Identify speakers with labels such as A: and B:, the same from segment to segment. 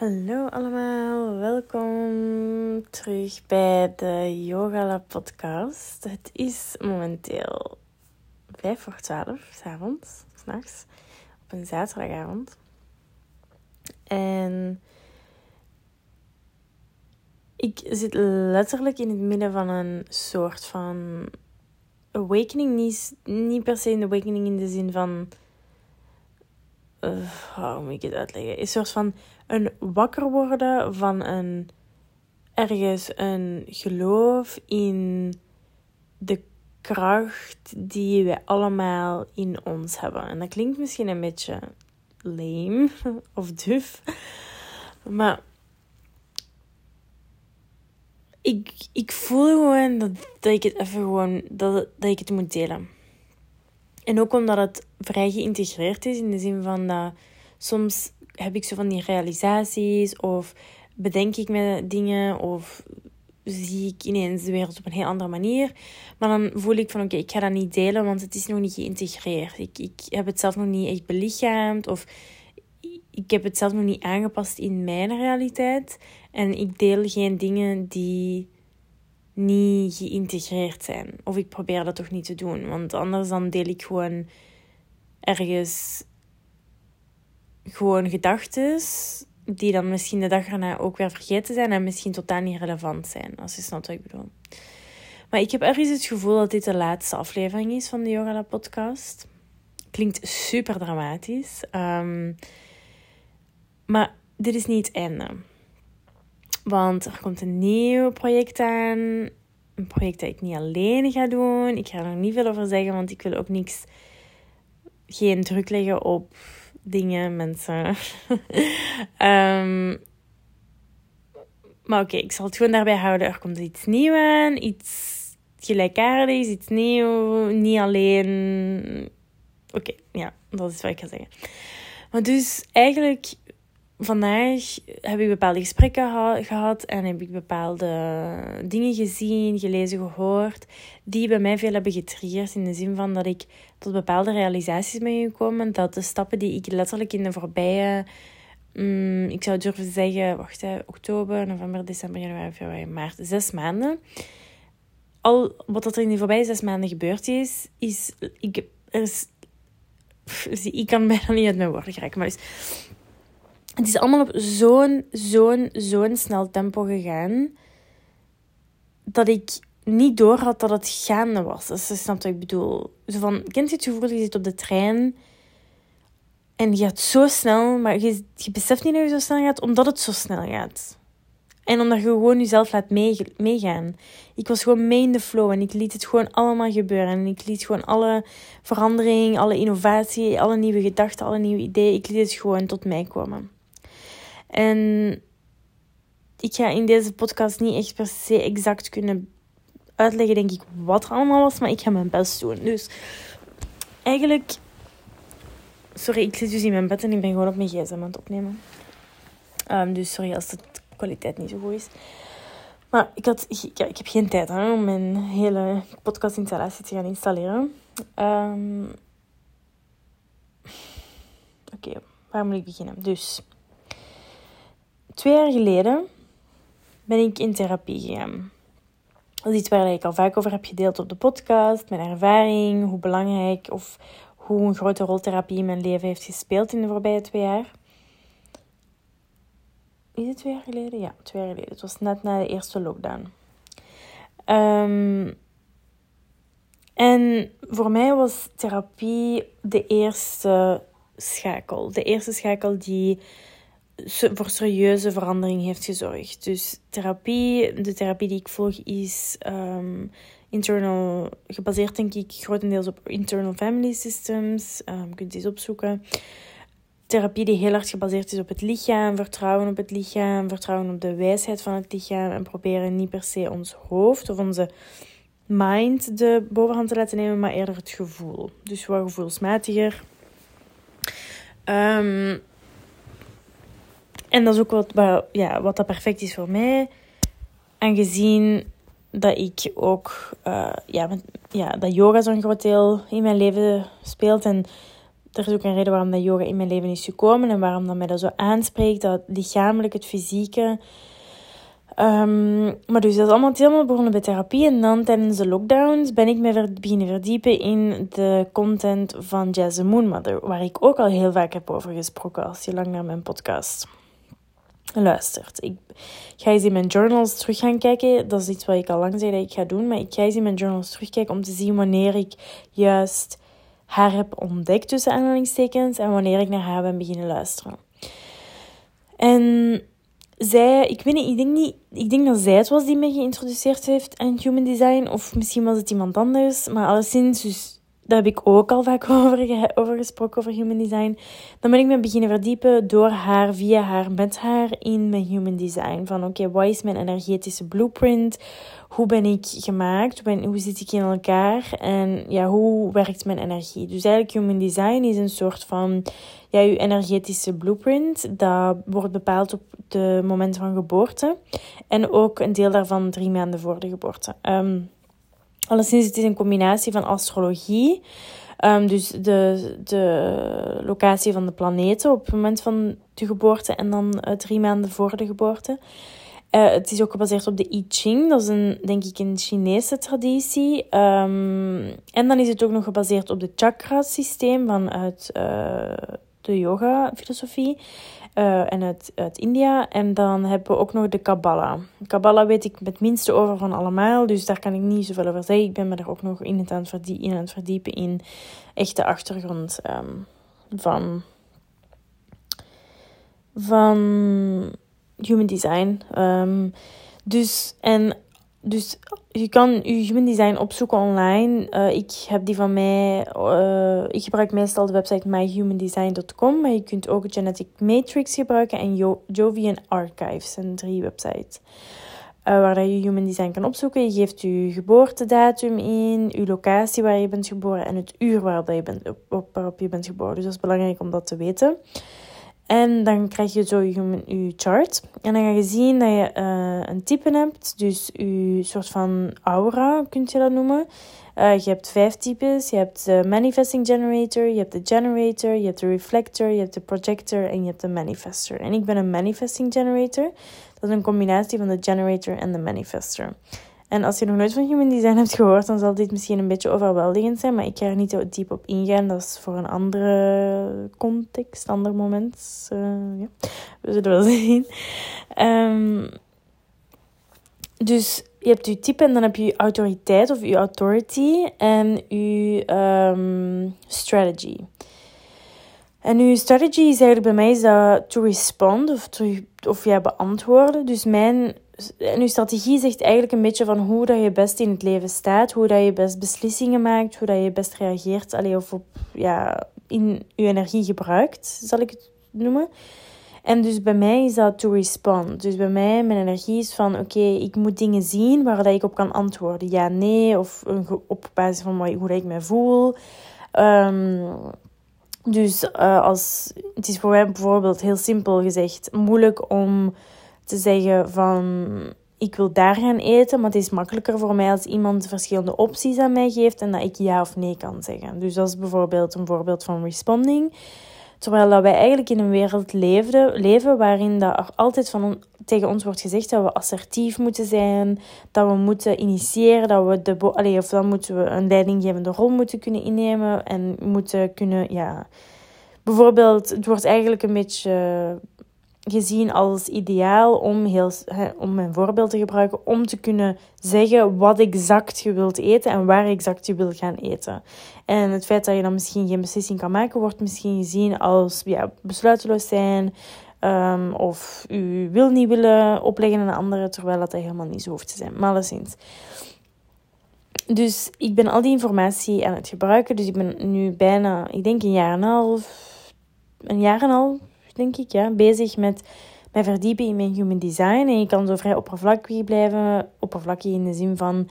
A: Hallo allemaal, welkom terug bij de Yoga Lab podcast. Het is momenteel 5 voor 12, s'avonds, s'nachts, op een zaterdagavond. En ik zit letterlijk in het midden van een soort van awakening. Niet, niet per se een awakening in de zin van uh, hoe moet ik het uitleggen? Een soort van een wakker worden van een ergens een geloof in de kracht die wij allemaal in ons hebben. En dat klinkt misschien een beetje lame of duf, maar ik, ik voel gewoon dat, dat ik het even gewoon dat, dat ik het moet delen. En ook omdat het vrij geïntegreerd is in de zin van dat soms heb ik zo van die realisaties of bedenk ik me dingen of zie ik ineens de wereld op een heel andere manier. Maar dan voel ik van oké, ik ga dat niet delen, want het is nog niet geïntegreerd. Ik, ik heb het zelf nog niet echt belichaamd of ik heb het zelf nog niet aangepast in mijn realiteit. En ik deel geen dingen die niet geïntegreerd zijn. Of ik probeer dat toch niet te doen. Want anders dan deel ik gewoon ergens gewoon gedachten die dan misschien de dag erna ook weer vergeten zijn en misschien totaal niet relevant zijn, als je snapt wat ik bedoel. Maar ik heb ergens het gevoel dat dit de laatste aflevering is van de Yoga podcast. Klinkt super dramatisch. Um, maar dit is niet het einde. Want er komt een nieuw project aan. Een project dat ik niet alleen ga doen. Ik ga er nog niet veel over zeggen, want ik wil ook niks. Geen druk leggen op dingen, mensen. um, maar oké, ik zal het gewoon daarbij houden. Er komt iets nieuws aan. Iets gelijkaardigs, iets nieuws. Niet alleen. Oké, ja, dat is wat ik ga zeggen. Maar dus eigenlijk vandaag heb ik bepaalde gesprekken gehad en heb ik bepaalde dingen gezien, gelezen, gehoord, die bij mij veel hebben getriggerd. In de zin van dat ik tot bepaalde realisaties ben gekomen. Dat de stappen die ik letterlijk in de voorbije, mm, ik zou durven zeggen, wacht, oktober, november, december, januari, februari, maart, zes maanden. Al wat er in de voorbije zes maanden gebeurd is, is. Ik, er is ik kan bijna niet uit mijn woorden geraken. Maar dus, het is allemaal op zo'n, zo'n, zo'n snel tempo gegaan. Dat ik niet door had dat het gaande was. Dat is snapt wat ik bedoel. Zo van, kent je het gevoel, je zit op de trein en je gaat zo snel, maar je, je beseft niet dat je zo snel gaat, omdat het zo snel gaat. En omdat je gewoon jezelf laat meegaan. Ik was gewoon mee in de flow en ik liet het gewoon allemaal gebeuren. En ik liet gewoon alle verandering, alle innovatie, alle nieuwe gedachten, alle nieuwe ideeën, ik liet het gewoon tot mij komen. En ik ga in deze podcast niet echt per se exact kunnen uitleggen, denk ik, wat er allemaal was, maar ik ga mijn best doen. Dus eigenlijk. Sorry, ik zit dus in mijn bed en ik ben gewoon op mijn gsm aan het opnemen. Um, dus sorry als de kwaliteit niet zo goed is. Maar ik, had, ik, ik heb geen tijd om mijn hele podcastinstallatie te gaan installeren. Um, Oké, waar moet ik beginnen? Dus, twee jaar geleden ben ik in therapie gegaan. Dat is iets waar ik al vaak over heb gedeeld op de podcast. Mijn ervaring, hoe belangrijk of hoe een grote rol therapie in mijn leven heeft gespeeld in de voorbije twee jaar. Is het twee jaar geleden? Ja, twee jaar geleden. Het was net na de eerste lockdown. Um, en voor mij was therapie de eerste schakel. De eerste schakel die voor serieuze verandering heeft gezorgd. Dus therapie, de therapie die ik volg is um, internal, gebaseerd denk ik grotendeels op internal family systems. Um, je kunt eens opzoeken. Therapie die heel hard gebaseerd is op het lichaam, vertrouwen op het lichaam, vertrouwen op de wijsheid van het lichaam en proberen niet per se ons hoofd of onze mind de bovenhand te laten nemen, maar eerder het gevoel. Dus wat gevoelsmatiger. Um, en dat is ook wat, ja, wat dat perfect is voor mij. Aangezien dat ik ook, uh, ja, ja, dat yoga zo'n groot deel in mijn leven speelt. En er is ook een reden waarom dat yoga in mijn leven is gekomen en waarom dat mij dat zo aanspreekt, dat lichamelijk, het fysieke. Um, maar dus dat is allemaal helemaal begonnen bij therapie. En dan tijdens de lockdowns ben ik me beginnen verdiepen in de content van Jazz the Moonmother. Waar ik ook al heel vaak heb over gesproken als je lang naar mijn podcast luistert. Ik ga eens in mijn journals terug gaan kijken. Dat is iets wat ik al lang zei dat ik ga doen. Maar ik ga eens in mijn journals terugkijken om te zien wanneer ik juist haar heb ontdekt tussen aanhalingstekens. En wanneer ik naar haar ben beginnen luisteren. En zij, ik weet niet, ik denk niet, ik denk dat zij het was die me geïntroduceerd heeft aan human design. Of misschien was het iemand anders. Maar alleszins, dus daar heb ik ook al vaak over, over gesproken, over human design. Dan ben ik me beginnen verdiepen door haar, via haar, met haar in mijn human design. Van oké, wat is mijn energetische blueprint? Hoe ben ik gemaakt? Hoe, hoe zit ik in elkaar? En ja, hoe werkt mijn energie? Dus eigenlijk human design is een soort van ja, je energetische blueprint. Dat wordt bepaald op de moment van geboorte. En ook een deel daarvan drie maanden voor de geboorte. Um, Alleszins, het is een combinatie van astrologie. Um, dus de, de locatie van de planeten op het moment van de geboorte en dan uh, drie maanden voor de geboorte. Uh, het is ook gebaseerd op de I Ching. Dat is een, denk ik een Chinese traditie. Um, en dan is het ook nog gebaseerd op het chakra-systeem vanuit uh, de yoga-filosofie. Uh, en uit, India. En dan hebben we ook nog de Kabbalah. Kabbalah weet ik het minste over van allemaal, dus daar kan ik niet zoveel over zeggen. Ik ben me er ook nog in, aan, het in het verdiepen in echte achtergrond um, van, van human design. Um, dus, en dus je kan je human design opzoeken online. Uh, ik heb die van mij. Uh, ik gebruik meestal de website myhumandesign.com. Maar je kunt ook Genetic Matrix gebruiken en jo Jovian Archives. zijn drie websites. Uh, waar je human design kan opzoeken. Je geeft je geboortedatum in, je locatie waar je bent geboren en het uur je bent, op, waarop je bent geboren. Dus dat is belangrijk om dat te weten. En dan krijg je zo je, chart. En dan ga je zien dat je uh, een type hebt. Dus je soort van aura, kun je dat noemen. Uh, je hebt vijf types. Je hebt de manifesting generator, je hebt de generator, je hebt de reflector, je hebt de projector en je hebt de manifester. En ik ben een manifesting generator. Dat is een combinatie van de generator en de manifester. En als je nog nooit van human design hebt gehoord, dan zal dit misschien een beetje overweldigend zijn. Maar ik ga er niet zo diep op ingaan. Dat is voor een andere context, ander moment. Uh, ja. We zullen wel zien. Um, dus je hebt je type en dan heb je je autoriteit of je authority en je um, strategy. En uw strategy is eigenlijk bij mij is dat to respond of, to, of ja, beantwoorden. Dus mijn en je strategie zegt eigenlijk een beetje van hoe dat je best in het leven staat, hoe dat je best beslissingen maakt, hoe dat je best reageert, alleen of op, ja, in je energie gebruikt, zal ik het noemen. En dus bij mij is dat to respond. Dus bij mij, mijn energie is van, oké, ik moet dingen zien waar dat ik op kan antwoorden. Ja, nee, of op basis van hoe ik me voel. Um, dus uh, als, het is voor mij bijvoorbeeld heel simpel gezegd moeilijk om te zeggen van ik wil daar gaan eten, maar het is makkelijker voor mij als iemand verschillende opties aan mij geeft en dat ik ja of nee kan zeggen. Dus dat is bijvoorbeeld een voorbeeld van responding. Terwijl dat wij eigenlijk in een wereld leefden, leven waarin dat er altijd van tegen ons wordt gezegd dat we assertief moeten zijn, dat we moeten initiëren, dat we de of dan moeten we een leidinggevende rol moeten kunnen innemen en moeten kunnen, ja. Bijvoorbeeld, het wordt eigenlijk een beetje gezien als ideaal om, heel, om mijn voorbeeld te gebruiken, om te kunnen zeggen wat exact je wilt eten en waar exact je wilt gaan eten. En het feit dat je dan misschien geen beslissing kan maken, wordt misschien gezien als ja, besluiteloos zijn. Um, of u wil niet willen opleggen aan een andere, terwijl dat, helemaal niet zo hoeft te zijn. Maar alleszins. Dus ik ben al die informatie aan het gebruiken. Dus ik ben nu bijna, ik denk een jaar en een half, een jaar en half, denk ik, ja, bezig met mij verdiepen in mijn human design. En je kan zo vrij oppervlakkig blijven. Oppervlakkig in de zin van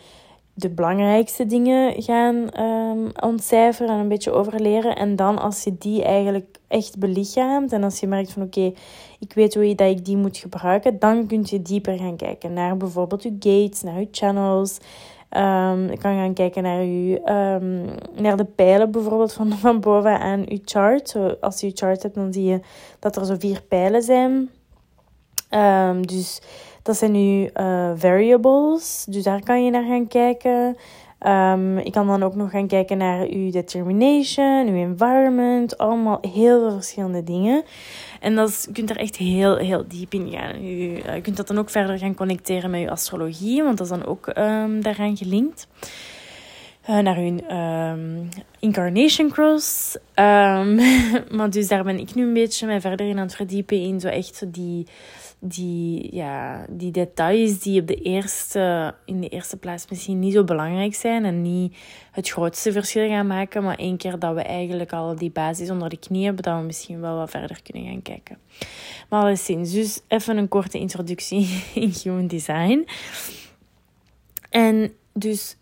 A: de belangrijkste dingen gaan um, ontcijferen en een beetje overleren. En dan als je die eigenlijk echt belichaamt en als je merkt van oké, ik weet hoe je dat ik die moet gebruiken, dan kun je dieper gaan kijken naar bijvoorbeeld je gates, naar je channels. Um, ik kan gaan kijken naar, uw, um, naar de pijlen bijvoorbeeld van, van boven aan uw chart. Zo, als je uw chart hebt, dan zie je dat er zo vier pijlen zijn. Um, dus dat zijn nu uh, variables. Dus daar kan je naar gaan kijken. Um, ik kan dan ook nog gaan kijken naar uw determination, uw environment. Allemaal heel veel verschillende dingen. En dat je kunt er echt heel, heel diep in gaan. U, je kunt dat dan ook verder gaan connecteren met je astrologie, want dat is dan ook um, daaraan gelinkt. Uh, naar hun um, incarnation cross. Maar dus daar ben ik nu een beetje mij verder in aan het verdiepen in zo echt die die, ja, die details die op de eerste, in de eerste plaats misschien niet zo belangrijk zijn en niet het grootste verschil gaan maken, maar één keer dat we eigenlijk al die basis onder de knie hebben, dat we misschien wel wat verder kunnen gaan kijken. Maar alleszins, dus even een korte introductie in Human Design. En dus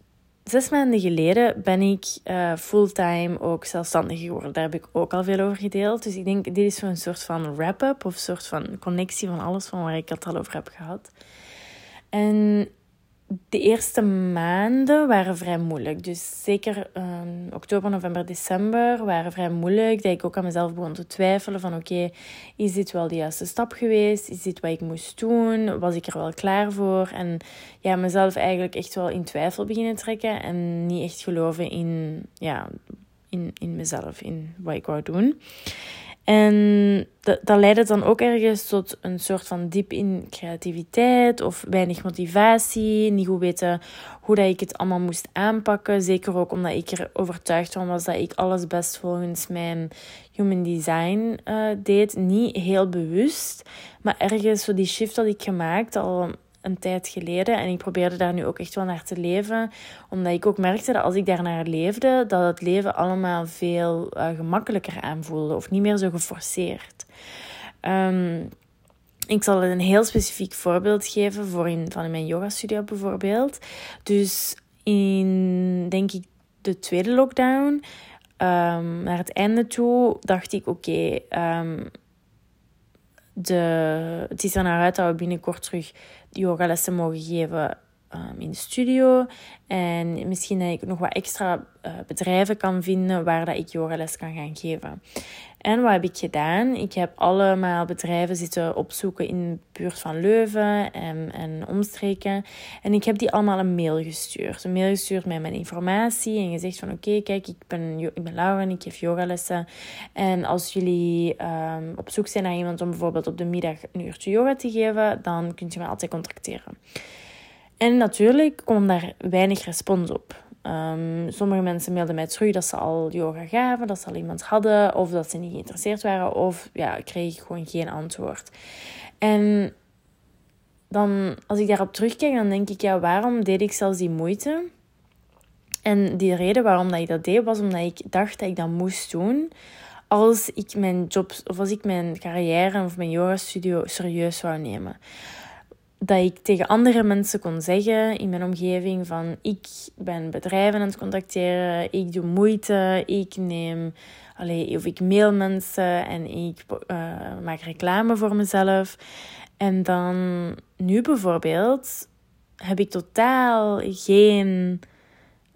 A: zes maanden geleden ben ik uh, fulltime ook zelfstandig geworden. Daar heb ik ook al veel over gedeeld. Dus ik denk, dit is zo'n soort van wrap-up of soort van connectie van alles van waar ik het al over heb gehad. En de eerste maanden waren vrij moeilijk. Dus zeker um, oktober, november, december waren vrij moeilijk. Dat ik ook aan mezelf begon te twijfelen van oké, is dit wel de juiste stap geweest? Is dit wat ik moest doen? Was ik er wel klaar voor? En ja, mezelf eigenlijk echt wel in twijfel beginnen trekken. En niet echt geloven in, ja, in, in mezelf, in wat ik wou doen. En dat, dat leidde dan ook ergens tot een soort van diep in creativiteit of weinig motivatie. Niet goed weten hoe dat ik het allemaal moest aanpakken. Zeker ook omdat ik er overtuigd van was dat ik alles best volgens mijn human design uh, deed. Niet heel bewust, maar ergens zo die shift had ik gemaakt al een tijd geleden. En ik probeerde daar nu ook echt wel naar te leven. Omdat ik ook merkte dat als ik daarnaar leefde, dat het leven allemaal veel uh, gemakkelijker aanvoelde. Of niet meer zo geforceerd. Um, ik zal een heel specifiek voorbeeld geven voor in, van in mijn yoga studio bijvoorbeeld. Dus in, denk ik, de tweede lockdown, um, naar het einde toe, dacht ik, oké, okay, um, de, het is er naar uit dat we binnenkort terug yogalessen mogen geven um, in de studio. En misschien dat ik nog wat extra uh, bedrijven kan vinden waar dat ik yogales kan gaan geven. En wat heb ik gedaan? Ik heb allemaal bedrijven zitten opzoeken in de buurt van Leuven en, en omstreken. En ik heb die allemaal een mail gestuurd. Een mail gestuurd met mijn informatie en gezegd van oké, kijk, ik ben, ik ben Laura en ik geef yogalessen. En als jullie um, op zoek zijn naar iemand om bijvoorbeeld op de middag een uurtje yoga te geven, dan kunt je me altijd contacteren. En natuurlijk komt daar weinig respons op. Um, sommige mensen mailden mij terug dat ze al yoga gaven, dat ze al iemand hadden, of dat ze niet geïnteresseerd waren, of ja, kreeg ik gewoon geen antwoord. En dan, als ik daarop terugkijk, dan denk ik, ja, waarom deed ik zelfs die moeite? En die reden waarom dat ik dat deed, was omdat ik dacht dat ik dat moest doen als ik mijn job, of als ik mijn carrière of mijn yoga studio serieus zou nemen dat ik tegen andere mensen kon zeggen in mijn omgeving van ik ben bedrijven aan het contacteren, ik doe moeite, ik neem, allee, of ik mail mensen en ik uh, maak reclame voor mezelf. En dan nu bijvoorbeeld heb ik totaal geen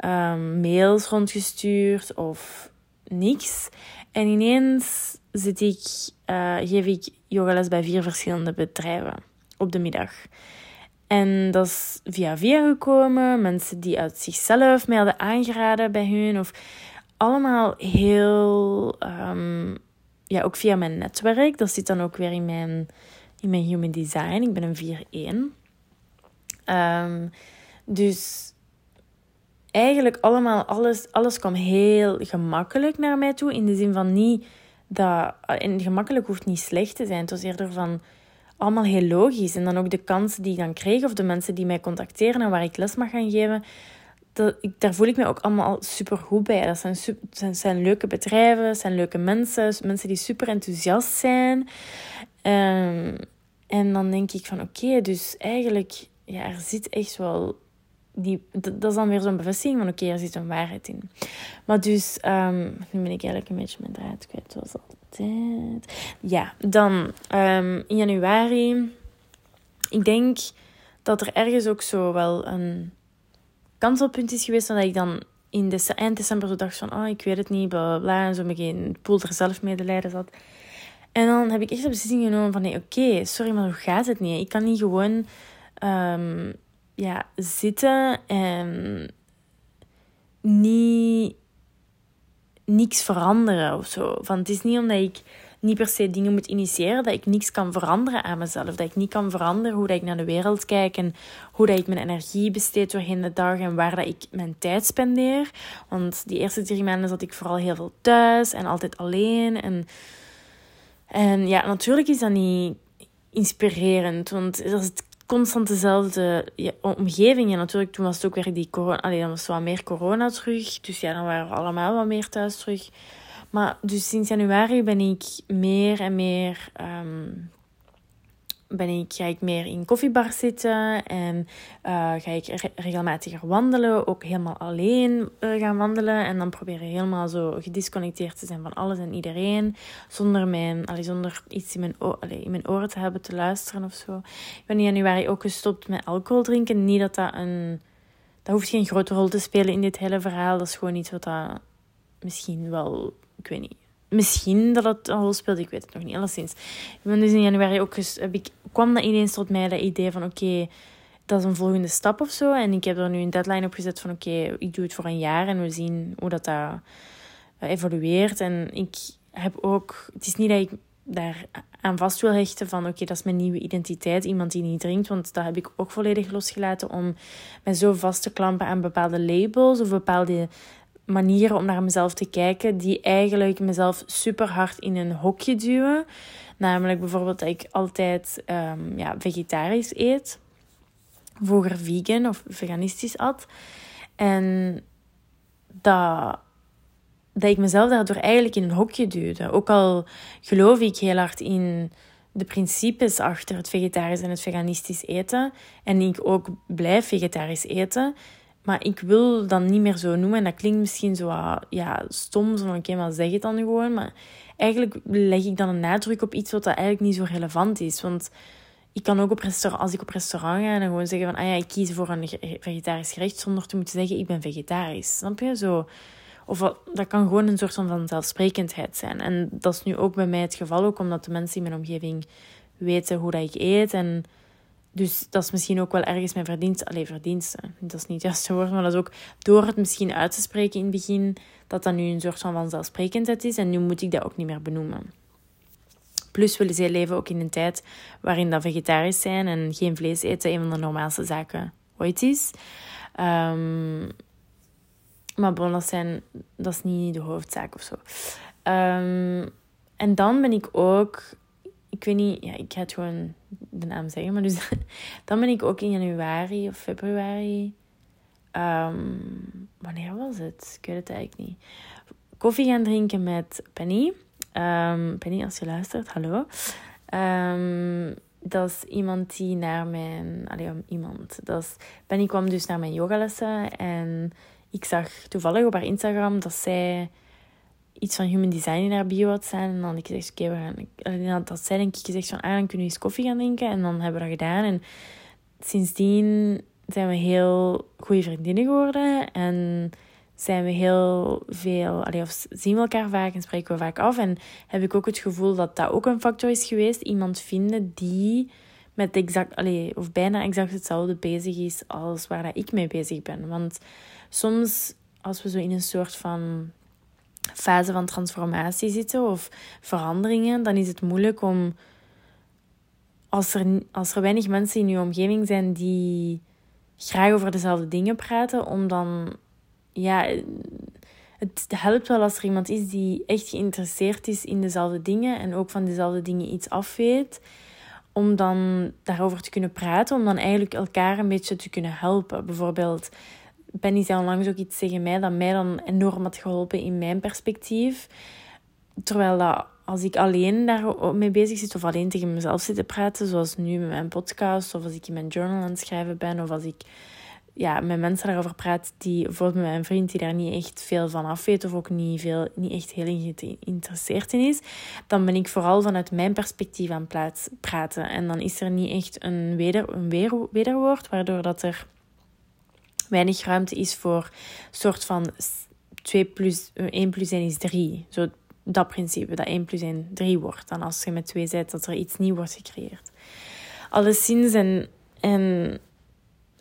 A: um, mails rondgestuurd of niks. En ineens zit ik, uh, geef ik yogales bij vier verschillende bedrijven op de middag. En dat is via via gekomen. Mensen die uit zichzelf mij hadden aangeraden bij hun. Of allemaal heel... Um, ja, ook via mijn netwerk. Dat zit dan ook weer in mijn, in mijn human design. Ik ben een 4-1. Um, dus eigenlijk allemaal, alles, alles kwam heel gemakkelijk naar mij toe. In de zin van niet dat... En gemakkelijk hoeft niet slecht te zijn. Het was eerder van allemaal heel logisch. En dan ook de kansen die ik dan kreeg, of de mensen die mij contacteren en waar ik les mag gaan geven, dat, ik, daar voel ik me ook allemaal super goed bij. Dat zijn, zijn, zijn leuke bedrijven, zijn leuke mensen, mensen die super enthousiast zijn. Um, en dan denk ik van oké, dus eigenlijk, ja, er zit echt wel die, dat, is dan weer zo'n bevestiging van oké, er zit een waarheid in. Maar dus, um, nu ben ik eigenlijk een beetje mijn draad kwijt, zoals altijd. Ja, dan um, in januari, ik denk dat er ergens ook zo wel een, kantelpunt is geweest. Dat ik dan in de, eind december zo dacht van, oh, ik weet het niet, bla bla. En zo met geen poel er zelf medelijden zat. En dan heb ik echt de beslissing genomen van, nee, oké, sorry, maar hoe gaat het niet? Ik kan niet gewoon um, ja, zitten en niet niks veranderen of zo. Van, het is niet omdat ik niet per se dingen moet initiëren, dat ik niks kan veranderen aan mezelf. Dat ik niet kan veranderen hoe dat ik naar de wereld kijk en hoe dat ik mijn energie besteed doorheen de dag en waar dat ik mijn tijd spendeer. Want die eerste drie maanden zat ik vooral heel veel thuis en altijd alleen. En, en ja, natuurlijk is dat niet inspirerend, want dat is constant dezelfde omgeving. En natuurlijk, toen was het ook weer die corona. Allee, dan was wat meer corona terug. Dus ja, dan waren we allemaal wat meer thuis terug. Maar dus sinds januari ben ik meer en meer. Um, ben ik, ga ik meer in koffiebars zitten en uh, ga ik regelmatiger wandelen. Ook helemaal alleen uh, gaan wandelen. En dan proberen helemaal zo gedisconnecteerd te zijn van alles en iedereen. Zonder, mijn, allee, zonder iets in mijn, allee, in mijn oren te hebben te luisteren of zo. Ik ben in januari ook gestopt met alcohol drinken. Niet dat dat een... Dat hoeft geen grote rol te spelen in dit hele verhaal. Dat is gewoon iets wat dat misschien wel ik weet niet. Misschien dat het een rol speelt, ik weet het nog niet. Alleszins. Ik ben dus in januari ook... Heb ik, kwam dat ineens tot mij, dat idee van... Oké, dat is een volgende stap of zo. En ik heb er nu een deadline op gezet van... Oké, ik doe het voor een jaar en we zien hoe dat, dat eh, evolueert. En ik heb ook... Het is niet dat ik daar aan vast wil hechten van oké, dat is mijn nieuwe identiteit, iemand die niet drinkt, want dat heb ik ook volledig losgelaten om mij zo vast te klampen aan bepaalde labels of bepaalde manieren om naar mezelf te kijken die eigenlijk mezelf super hard in een hokje duwen. Namelijk bijvoorbeeld dat ik altijd um, ja, vegetarisch eet. Vroeger vegan of veganistisch at. En dat, dat ik mezelf daardoor eigenlijk in een hokje duwde. Ook al geloof ik heel hard in de principes achter het vegetarisch en het veganistisch eten. En ik ook blijf vegetarisch eten maar ik wil dan niet meer zo noemen. En dat klinkt misschien zo ja, stom, zo oké, maar zeg het dan gewoon. Maar eigenlijk leg ik dan een nadruk op iets wat dat eigenlijk niet zo relevant is. Want ik kan ook op restaurant, als ik op restaurant ga, dan gewoon zeggen van, ah ja, ik kies voor een vegetarisch gerecht zonder te moeten zeggen, ik ben vegetarisch. Snap je? Zo. Of dat kan gewoon een soort van vanzelfsprekendheid zijn. En dat is nu ook bij mij het geval, ook omdat de mensen in mijn omgeving weten hoe dat ik eet en dus dat is misschien ook wel ergens mijn verdienste. Alleen verdienste, dat is niet het juiste woord, maar dat is ook door het misschien uit te spreken in het begin, dat dat nu een soort van vanzelfsprekendheid is. En nu moet ik dat ook niet meer benoemen. Plus zij leven ook in een tijd waarin dat vegetarisch zijn en geen vlees eten een van de normaalste zaken ooit is. Um, maar bon, dat, zijn, dat is niet de hoofdzaak of zo. Um, en dan ben ik ook ik weet niet, ja, ik ga het gewoon de naam zeggen, maar dus dan ben ik ook in januari of februari. Um, wanneer was het? Ik weet het eigenlijk niet. Koffie gaan drinken met Penny. Um, Penny, als je luistert, hallo. Um, dat is iemand die naar mijn. Allee, iemand. Dat is, Penny kwam dus naar mijn yogalessen en ik zag toevallig op haar Instagram dat zij iets van human design in haar bio zijn. En dan had ik gezegd, oké, we gaan... Dat zij denk ik gezegd van, ah, dan kunnen we eens koffie gaan drinken. En dan hebben we dat gedaan. En sindsdien zijn we heel goede vriendinnen geworden. En zijn we heel veel... Allee, of zien we elkaar vaak en spreken we vaak af. En heb ik ook het gevoel dat dat ook een factor is geweest. Iemand vinden die met exact... Allee, of bijna exact hetzelfde bezig is als waar dat ik mee bezig ben. Want soms, als we zo in een soort van fase van transformatie zitten of veranderingen, dan is het moeilijk om, als er, als er weinig mensen in je omgeving zijn die graag over dezelfde dingen praten, om dan, ja, het helpt wel als er iemand is die echt geïnteresseerd is in dezelfde dingen en ook van dezelfde dingen iets afweet, om dan daarover te kunnen praten, om dan eigenlijk elkaar een beetje te kunnen helpen. Bijvoorbeeld, Penny zei onlangs ook iets tegen mij dat mij dan enorm had geholpen in mijn perspectief. Terwijl dat als ik alleen daarmee bezig zit of alleen tegen mezelf zit te praten, zoals nu met mijn podcast of als ik in mijn journal aan het schrijven ben of als ik ja, met mensen daarover praat die bijvoorbeeld met mijn vriend die daar niet echt veel van af weet of ook niet, veel, niet echt heel geïnteresseerd in is, dan ben ik vooral vanuit mijn perspectief aan het praten. En dan is er niet echt een, weder, een wederwoord, waardoor dat er weinig ruimte is voor soort van 2 plus 1 plus 1 is 3. Zo dat principe, dat 1 plus 1 3 wordt. Dan als je met 2 zit, dat er iets nieuw wordt gecreëerd. Alleszins, en, en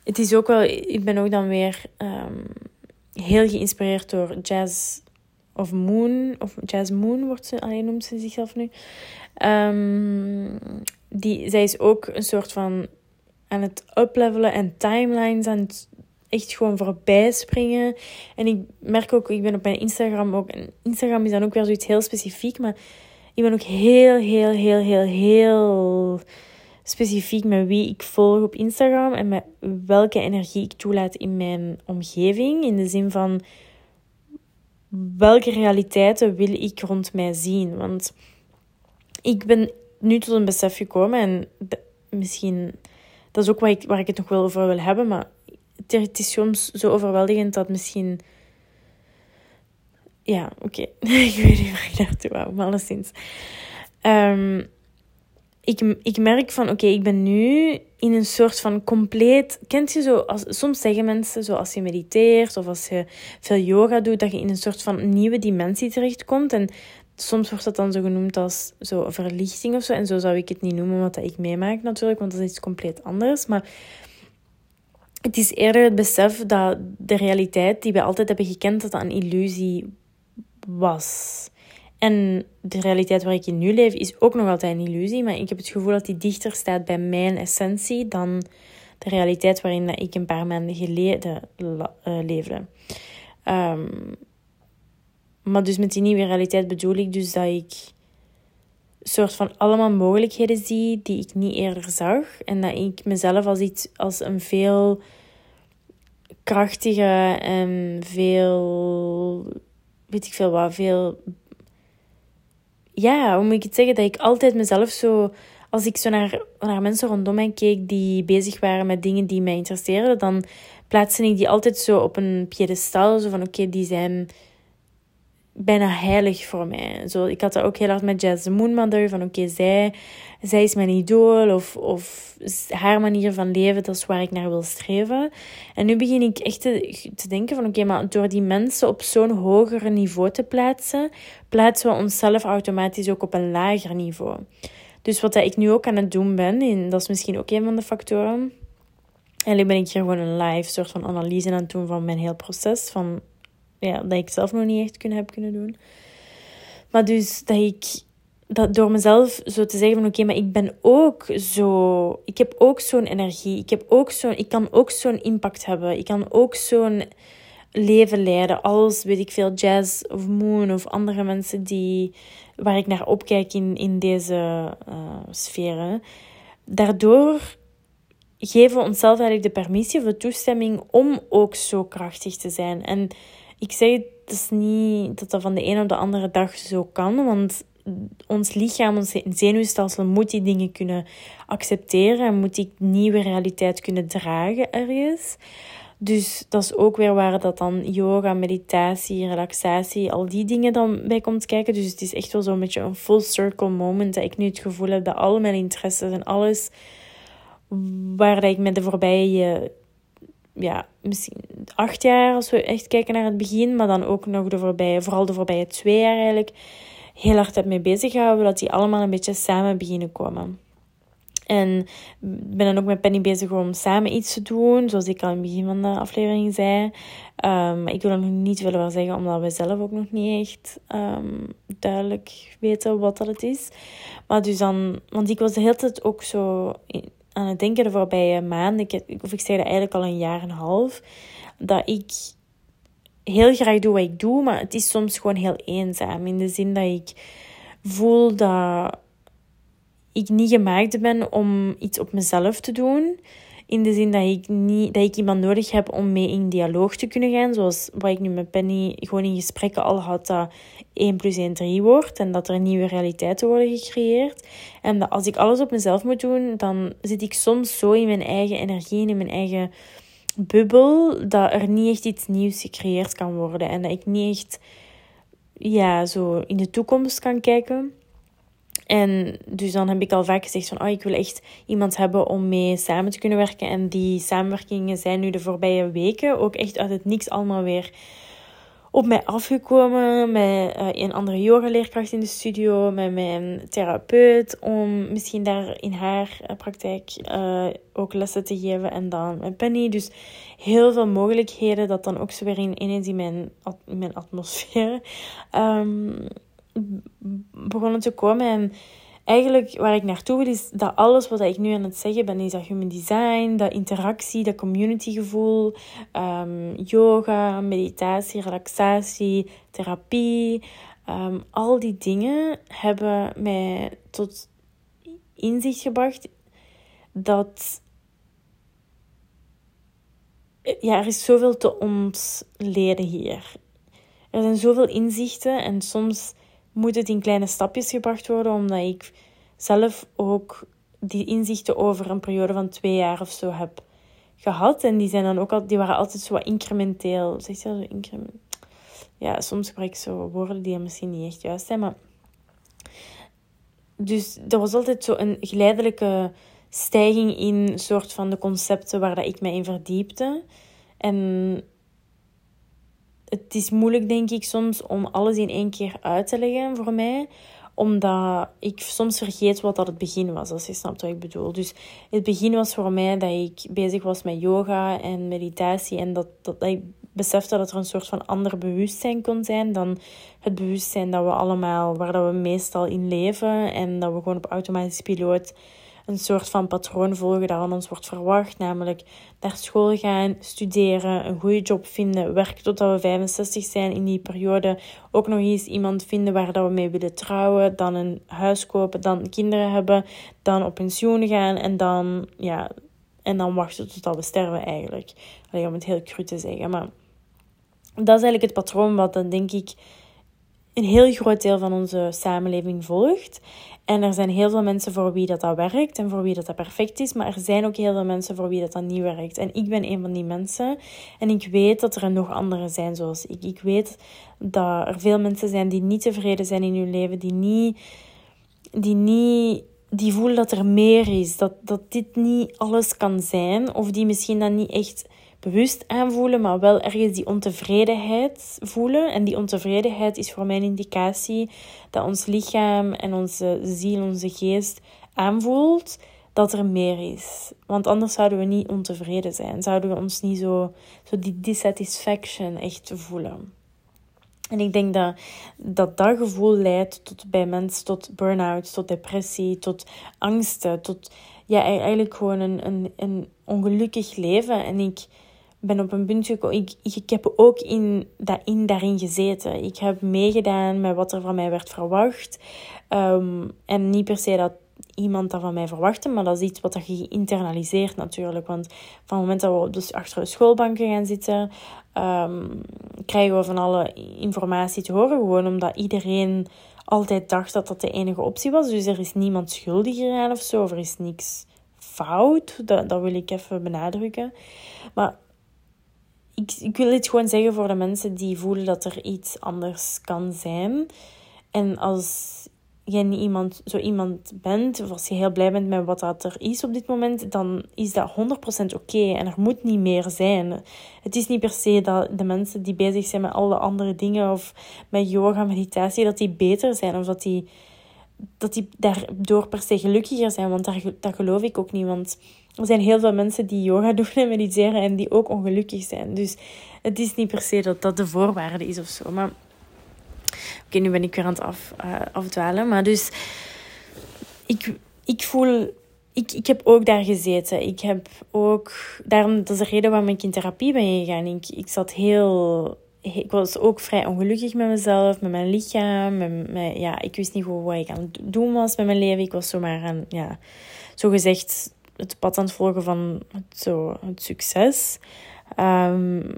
A: het is ook wel, ik ben ook dan weer um, heel geïnspireerd door Jazz of Moon, of Jazz Moon wordt ze, alleen noemt ze zichzelf nu. Um, die, zij is ook een soort van aan het uplevelen en timelines aan echt gewoon voorbij springen. En ik merk ook, ik ben op mijn Instagram ook. En Instagram is dan ook weer zoiets heel specifiek. Maar ik ben ook heel, heel, heel, heel, heel specifiek met wie ik volg op Instagram. En met welke energie ik toelaat in mijn omgeving. In de zin van welke realiteiten wil ik rond mij zien. Want ik ben nu tot een besef gekomen. En misschien, dat is ook waar ik, waar ik het nog wel over wil hebben. Maar het is soms zo overweldigend dat misschien. Ja, oké. ik weet niet waar ik naartoe wou, maar alleszins. Um, ik, ik merk van, oké, ik ben nu in een soort van compleet... Kent je zo, als, soms zeggen mensen, zo als je mediteert of als je veel yoga doet, dat je in een soort van nieuwe dimensie terechtkomt. En soms wordt dat dan zo genoemd als zo verlichting of zo. En zo zou ik het niet noemen, wat ik meemaak natuurlijk, want dat is iets compleet anders. Maar het is eerder het besef dat de realiteit die we altijd hebben gekend, dat dat een illusie was. En de realiteit waar ik in nu leef is ook nog altijd een illusie, maar ik heb het gevoel dat die dichter staat bij mijn essentie dan de realiteit waarin ik een paar maanden geleden uh, leefde. Um, maar dus met die nieuwe realiteit bedoel ik dus dat ik soort van allemaal mogelijkheden zie die ik niet eerder zag. En dat ik mezelf als iets als een veel krachtige en veel weet ik veel wat, veel ja, hoe moet ik het zeggen, dat ik altijd mezelf zo als ik zo naar, naar mensen rondom mij keek die bezig waren met dingen die mij interesseerden, dan plaatste ik die altijd zo op een piedestal. Zo van oké, die zijn bijna heilig voor mij. Zo, ik had dat ook heel hard met Jazz Moonmother. Van oké, zij, zij is mijn idool. Of, of haar manier van leven, dat is waar ik naar wil streven. En nu begin ik echt te, te denken van oké, maar door die mensen op zo'n hoger niveau te plaatsen, plaatsen we onszelf automatisch ook op een lager niveau. Dus wat ik nu ook aan het doen ben, en dat is misschien ook een van de factoren. Eigenlijk ben ik hier gewoon een live soort van analyse aan het doen van mijn heel proces. Van ja, dat ik zelf nog niet echt kunnen, heb kunnen doen. Maar dus dat ik dat door mezelf zo te zeggen van oké, maar ik ben ook zo, ik heb ook zo'n energie, ik heb ook zo'n, ik kan ook zo'n impact hebben, ik kan ook zo'n leven leiden als weet ik veel jazz of moon of andere mensen die waar ik naar opkijk in, in deze uh, sferen. Daardoor geven we onszelf eigenlijk de permissie of de toestemming om ook zo krachtig te zijn. En ik zeg het is niet dat dat van de een op de andere dag zo kan, want ons lichaam, ons zenuwstelsel moet die dingen kunnen accepteren en moet die nieuwe realiteit kunnen dragen ergens. Dus dat is ook weer waar dat dan yoga, meditatie, relaxatie, al die dingen dan bij komt kijken. Dus het is echt wel zo'n beetje een full circle moment dat ik nu het gevoel heb dat al mijn interesses en alles waar ik met de voorbije ja, misschien acht jaar als we echt kijken naar het begin, maar dan ook nog de voorbije, vooral de voorbije twee jaar eigenlijk, heel hard heb mee bezig gehouden, dat die allemaal een beetje samen beginnen komen. En ben dan ook met Penny bezig om samen iets te doen, zoals ik al in het begin van de aflevering zei. Um, ik wil er nog niet veel over zeggen, omdat we zelf ook nog niet echt um, duidelijk weten wat dat het is. Maar dus dan, want ik was de hele tijd ook zo aan het denken de voorbije maanden, of ik zeg dat eigenlijk al een jaar en een half, dat ik heel graag doe wat ik doe, maar het is soms gewoon heel eenzaam. In de zin dat ik voel dat ik niet gemaakt ben om iets op mezelf te doen. In de zin dat ik, niet, dat ik iemand nodig heb om mee in dialoog te kunnen gaan. Zoals wat ik nu met Penny gewoon in gesprekken al had, dat 1 plus 1 3 wordt. En dat er nieuwe realiteiten worden gecreëerd. En dat als ik alles op mezelf moet doen, dan zit ik soms zo in mijn eigen energie en in mijn eigen bubbel, dat er niet echt iets nieuws gecreëerd kan worden. En dat ik niet echt ja, zo in de toekomst kan kijken. En dus dan heb ik al vaak gezegd van, oh, ik wil echt iemand hebben om mee samen te kunnen werken. En die samenwerkingen zijn nu de voorbije weken ook echt uit het niks allemaal weer op mij afgekomen met uh, een andere yogaleerkracht in de studio, met mijn therapeut, om misschien daar in haar uh, praktijk uh, ook lessen te geven en dan met Penny. Dus heel veel mogelijkheden dat dan ook zo weer in, ineens in mijn, mijn atmosfeer um, begonnen te komen. En eigenlijk waar ik naartoe wil is dat alles wat ik nu aan het zeggen ben, is dat human design, dat interactie, dat communitygevoel, um, yoga, meditatie, relaxatie, therapie. Um, al die dingen hebben mij tot inzicht gebracht dat ja, er is zoveel te ontleden hier. Er zijn zoveel inzichten en soms moet het in kleine stapjes gebracht worden, omdat ik zelf ook die inzichten over een periode van twee jaar of zo heb gehad. En die, zijn dan ook al, die waren altijd zo wat incrementeel. Zeg je dat zo increment? Ja, soms gebruik ik zo woorden die misschien niet echt juist zijn, maar... Dus er was altijd zo een geleidelijke stijging in soort van de concepten waar dat ik me in verdiepte. En het is moeilijk, denk ik, soms om alles in één keer uit te leggen voor mij omdat ik soms vergeet wat dat het begin was, als je snapt wat ik bedoel. Dus het begin was voor mij dat ik bezig was met yoga en meditatie. En dat, dat, ik besefte dat er een soort van ander bewustzijn kon zijn dan het bewustzijn dat we allemaal, waar dat we meestal in leven. En dat we gewoon op automatisch piloot een soort van patroon volgen dat van ons wordt verwacht. Namelijk naar school gaan, studeren, een goede job vinden, werken totdat we 65 zijn in die periode. Ook nog eens iemand vinden waar dat we mee willen trouwen, dan een huis kopen, dan kinderen hebben, dan op pensioen gaan en dan, ja, en dan wachten totdat we sterven eigenlijk. Alleen om het heel cru te zeggen, maar dat is eigenlijk het patroon wat dan denk ik een heel groot deel van onze samenleving volgt. En er zijn heel veel mensen voor wie dat, dat werkt en voor wie dat, dat perfect is. Maar er zijn ook heel veel mensen voor wie dat, dat niet werkt. En ik ben een van die mensen. En ik weet dat er nog anderen zijn zoals ik. Ik weet dat er veel mensen zijn die niet tevreden zijn in hun leven. Die niet... Die niet die voelen dat er meer is, dat, dat dit niet alles kan zijn, of die misschien dan niet echt bewust aanvoelen, maar wel ergens die ontevredenheid voelen. En die ontevredenheid is voor mij een indicatie dat ons lichaam en onze ziel, onze geest aanvoelt dat er meer is. Want anders zouden we niet ontevreden zijn. Zouden we ons niet zo, zo die dissatisfaction echt voelen. En ik denk dat dat, dat gevoel leidt tot bij mensen tot burn-out, tot depressie, tot angsten, tot ja, e-, eigenlijk gewoon een, een, een ongelukkig leven. En ik, ben op een punt gekomen. Ik, ik heb ook in, daarin gezeten. Ik heb meegedaan met wat er van mij werd verwacht. Ehm, en niet per se dat iemand dat van mij verwachtte, maar dat is iets wat je geïnternaliseerd natuurlijk. Want van het moment dat we dus achter de schoolbanken gaan zitten, ehm, krijgen we van alle informatie te horen. Gewoon omdat iedereen altijd dacht dat dat de enige optie was. Dus er is niemand schuldig aan of zo, of er is niks fout. Dat, dat wil ik even benadrukken. Maar ik, wil dit gewoon zeggen voor de mensen die voelen dat er iets anders kan zijn. En als jij niet iemand, zo iemand bent, of als je heel blij bent met wat dat er is op dit moment, dan is dat 100% oké en er moet niet meer zijn. Het is niet per se dat de mensen die bezig zijn met alle andere dingen of met yoga, meditatie, dat die beter zijn of dat die, dat die daardoor per se gelukkiger zijn, want daar, dat geloof ik ook niet. Want er zijn heel veel mensen die yoga doen en mediteren en die ook ongelukkig zijn. Dus het is niet per se dat dat de voorwaarde is of zo. Maar oké, nu ben ik weer aan het af, uh, afdwalen. Maar dus ik, ik voel ik, ik heb ook daar gezeten. Ik heb ook, daarom, dat is de reden waarom ik in therapie ben gegaan. Ik, ik zat heel, ik was ook vrij ongelukkig met mezelf, met mijn lichaam. Met, met, ja, ik wist niet goed wat ik aan het doen was met mijn leven. Ik was zomaar aan, ja, zo gezegd het pad aan het volgen van het, zo, succes. Um,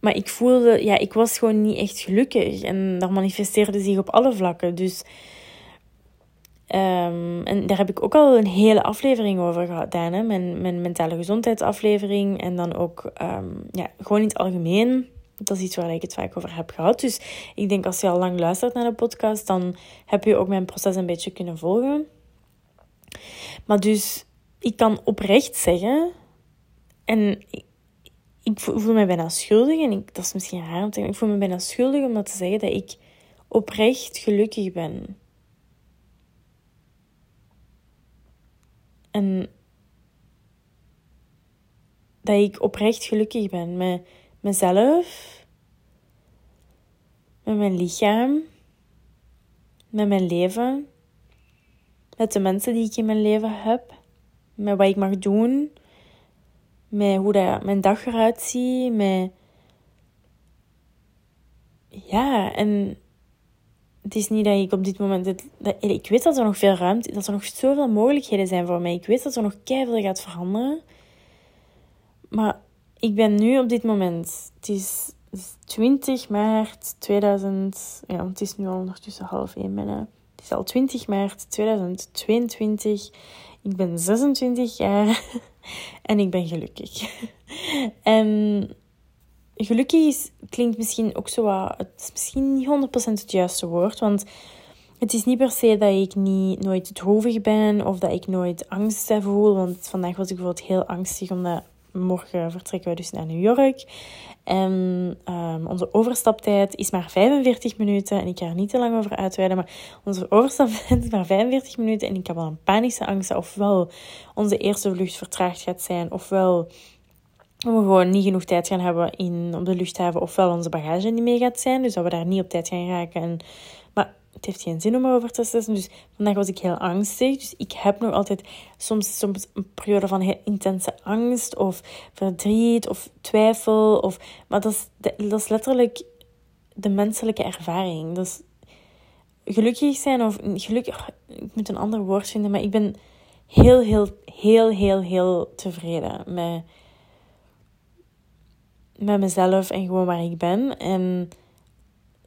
A: maar ik voelde, ja, ik was gewoon niet echt gelukkig. En dat manifesteerde zich op alle vlakken. Dus, um, en daar heb ik ook al een hele aflevering over gedaan. Hè? Mijn, mentale gezondheidsaflevering. En dan ook, um, ja, gewoon in het algemeen. dat is iets waar ik het vaak over heb gehad. Dus ik denk als je al lang luistert naar de podcast, dan heb je ook mijn proces een beetje kunnen volgen. Maar dus, ik kan oprecht zeggen, en ik, voel me bijna schuldig, en ik, dat is misschien raar om te zeggen, ik voel me bijna schuldig om dat te zeggen dat ik oprecht gelukkig ben. En dat ik oprecht gelukkig ben met mezelf, met mijn lichaam, met mijn leven, met de mensen die ik in mijn leven heb, met wat ik mag doen, met hoe dat mijn dag eruit ziet, met ja, en het is niet dat ik op dit moment. Dat, ik weet dat er nog veel ruimte dat er nog zoveel mogelijkheden zijn voor mij. Ik weet dat er nog keihard gaat veranderen. Maar ik ben nu op dit moment. Het is 20 maart 2000. Ja, het is nu al ondertussen half één bijna. Is al 20 maart 2022. Ik ben 26 jaar en ik ben gelukkig. en gelukkig klinkt misschien ook zo wat... Het is misschien niet 100% het juiste woord, want het is niet per se dat ik niet, nooit droevig ben of dat ik nooit angst voel. Want vandaag was ik bijvoorbeeld heel angstig omdat morgen vertrekken we dus naar New York. En um, onze overstaptijd is maar 45 minuten. En ik ga er niet te lang over uitweiden, maar onze overstaptijd is maar 45 minuten. En ik heb al een panische angst ofwel onze eerste vlucht vertraagd gaat zijn, ofwel we gewoon niet genoeg tijd gaan hebben in, op de luchthaven, ofwel onze bagage niet mee gaat zijn. Dus dat we daar niet op tijd gaan raken. En, het heeft geen zin om erover te stressen. Dus vandaag was ik heel angstig. Dus ik heb nog altijd soms, soms een periode van heel intense angst of verdriet of twijfel. Of, maar dat is, dat is letterlijk de menselijke ervaring. Dus gelukkig zijn of gelukkig, ik moet een ander woord vinden, maar ik ben heel, heel, heel, heel, heel tevreden met met mezelf en gewoon waar ik ben. En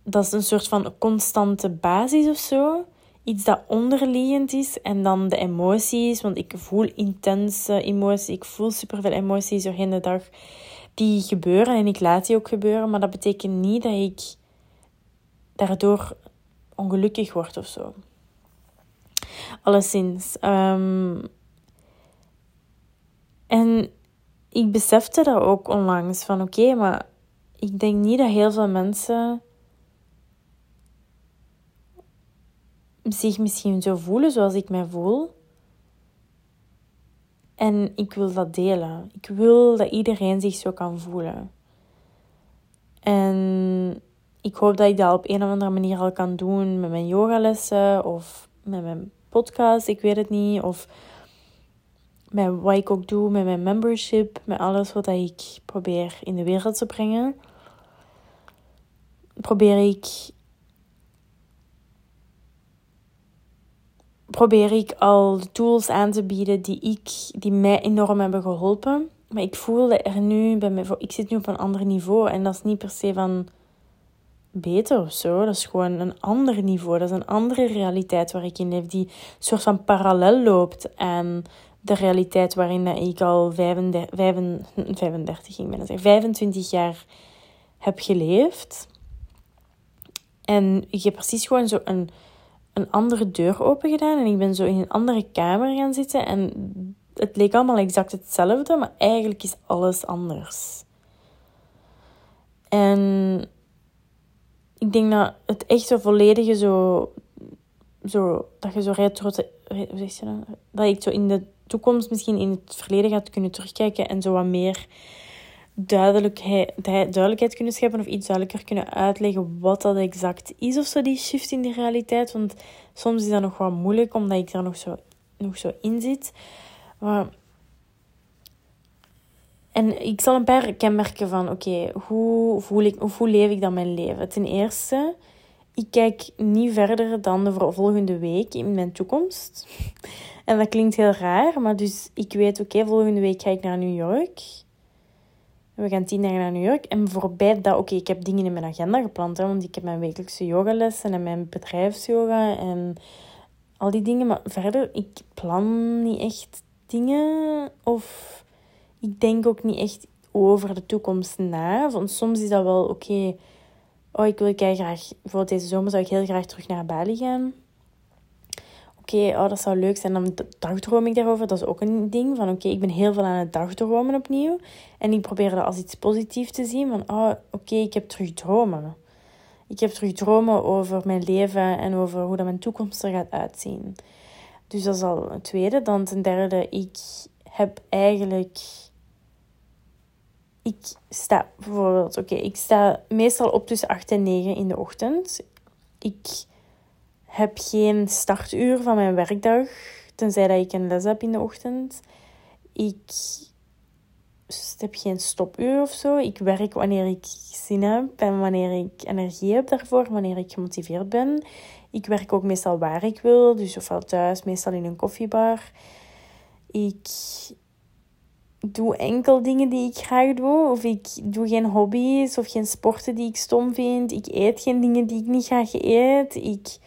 A: dat is een soort van constante basis of zo. Iets dat onderliggend is. En dan de emoties. Want ik voel intense emoties. Ik voel superveel emoties doorheen de dag. Die gebeuren en ik laat die ook gebeuren. Maar dat betekent niet dat ik daardoor ongelukkig word of zo. Alleszins. Um, en ik besefte dat ook onlangs. Van oké, maar ik denk niet dat heel veel mensen zich misschien zo voelen zoals ik mij voel. En ik wil dat delen. Ik wil dat iedereen zich zo kan voelen. En ik hoop dat ik dat op een of andere manier al kan doen met mijn yogalessen of met mijn podcast. Ik weet het niet. Of met wat ik ook doe, met mijn membership, met alles wat ik probeer in de wereld te brengen, probeer ik, probeer ik al de tools aan te bieden die, ik, die mij enorm hebben geholpen. Maar ik voel dat er nu bij mij, ik zit nu op een ander niveau en dat is niet per se van beter of zo. Dat is gewoon een ander niveau. Dat is een andere realiteit waar ik in leef, die soort van parallel loopt aan de realiteit waarin ik al 35, 35 ging bijna zeggen, 25 jaar heb geleefd. En ik heb precies gewoon zo een, andere deur open gedaan. En ik ben zo in een andere kamer gaan zitten. En het leek allemaal exact hetzelfde, maar eigenlijk is alles anders. En ik denk dat het echt zo volledige zo... zo dat je zo retro... Hoe zeg je dat? Dat ik zo in de toekomst misschien in het verleden gaat kunnen terugkijken en zo wat meer duidelijkheid, duidelijkheid kunnen scheppen of iets duidelijker kunnen uitleggen wat dat exact is of zo, die shift in de realiteit. Want soms is dat nog wat moeilijk omdat ik daar nog zo, nog zo in zit. En ik zal een paar kenmerken van, oké, hoe, voel ik, hoe leef ik dan mijn leven? Ten eerste, ik kijk niet verder dan de volgende week in mijn toekomst. En dat klinkt heel raar, maar dus ik weet, oké, volgende week ga ik naar New York. We gaan tien dagen naar New York. En voorbij dat, oké, ik heb dingen in mijn agenda gepland. Hè, want ik heb mijn wekelijkse yogalessen en mijn bedrijfsyoga en al die dingen. Maar verder, ik plan niet echt dingen. Of ik denk ook niet echt over de toekomst na. Want soms is dat wel oké. oh, ik wil graag, bijvoorbeeld deze zomer zou ik heel graag terug naar Bali gaan. Oké, oh, dat zou leuk zijn. Dan dagdroom ik daarover. Dat is ook een ding. Van oké, ik ben heel veel aan het dagdromen opnieuw. En ik probeer dat als iets positiefs te zien. Van oh, oké, ik heb terug dromen. Ik heb terug dromen over mijn leven en over hoe dat mijn toekomst er gaat uitzien. Dus dat is al het tweede. Dan ten derde, ik heb eigenlijk. Ik sta bijvoorbeeld, oké, ik sta meestal op tussen 8 en 9 in de ochtend. Ik heb geen startuur van mijn werkdag, tenzij dat ik een les heb in de ochtend. Ik heb geen stopuur of zo. Ik werk wanneer ik zin heb en wanneer ik energie heb daarvoor, wanneer ik gemotiveerd ben. Ik werk ook meestal waar ik wil, dus ofwel thuis, meestal in een koffiebar. Ik doe enkel dingen die ik graag doe, of ik doe geen hobby's of geen sporten die ik stom vind. Ik eet geen dingen die ik niet graag eet. Ik,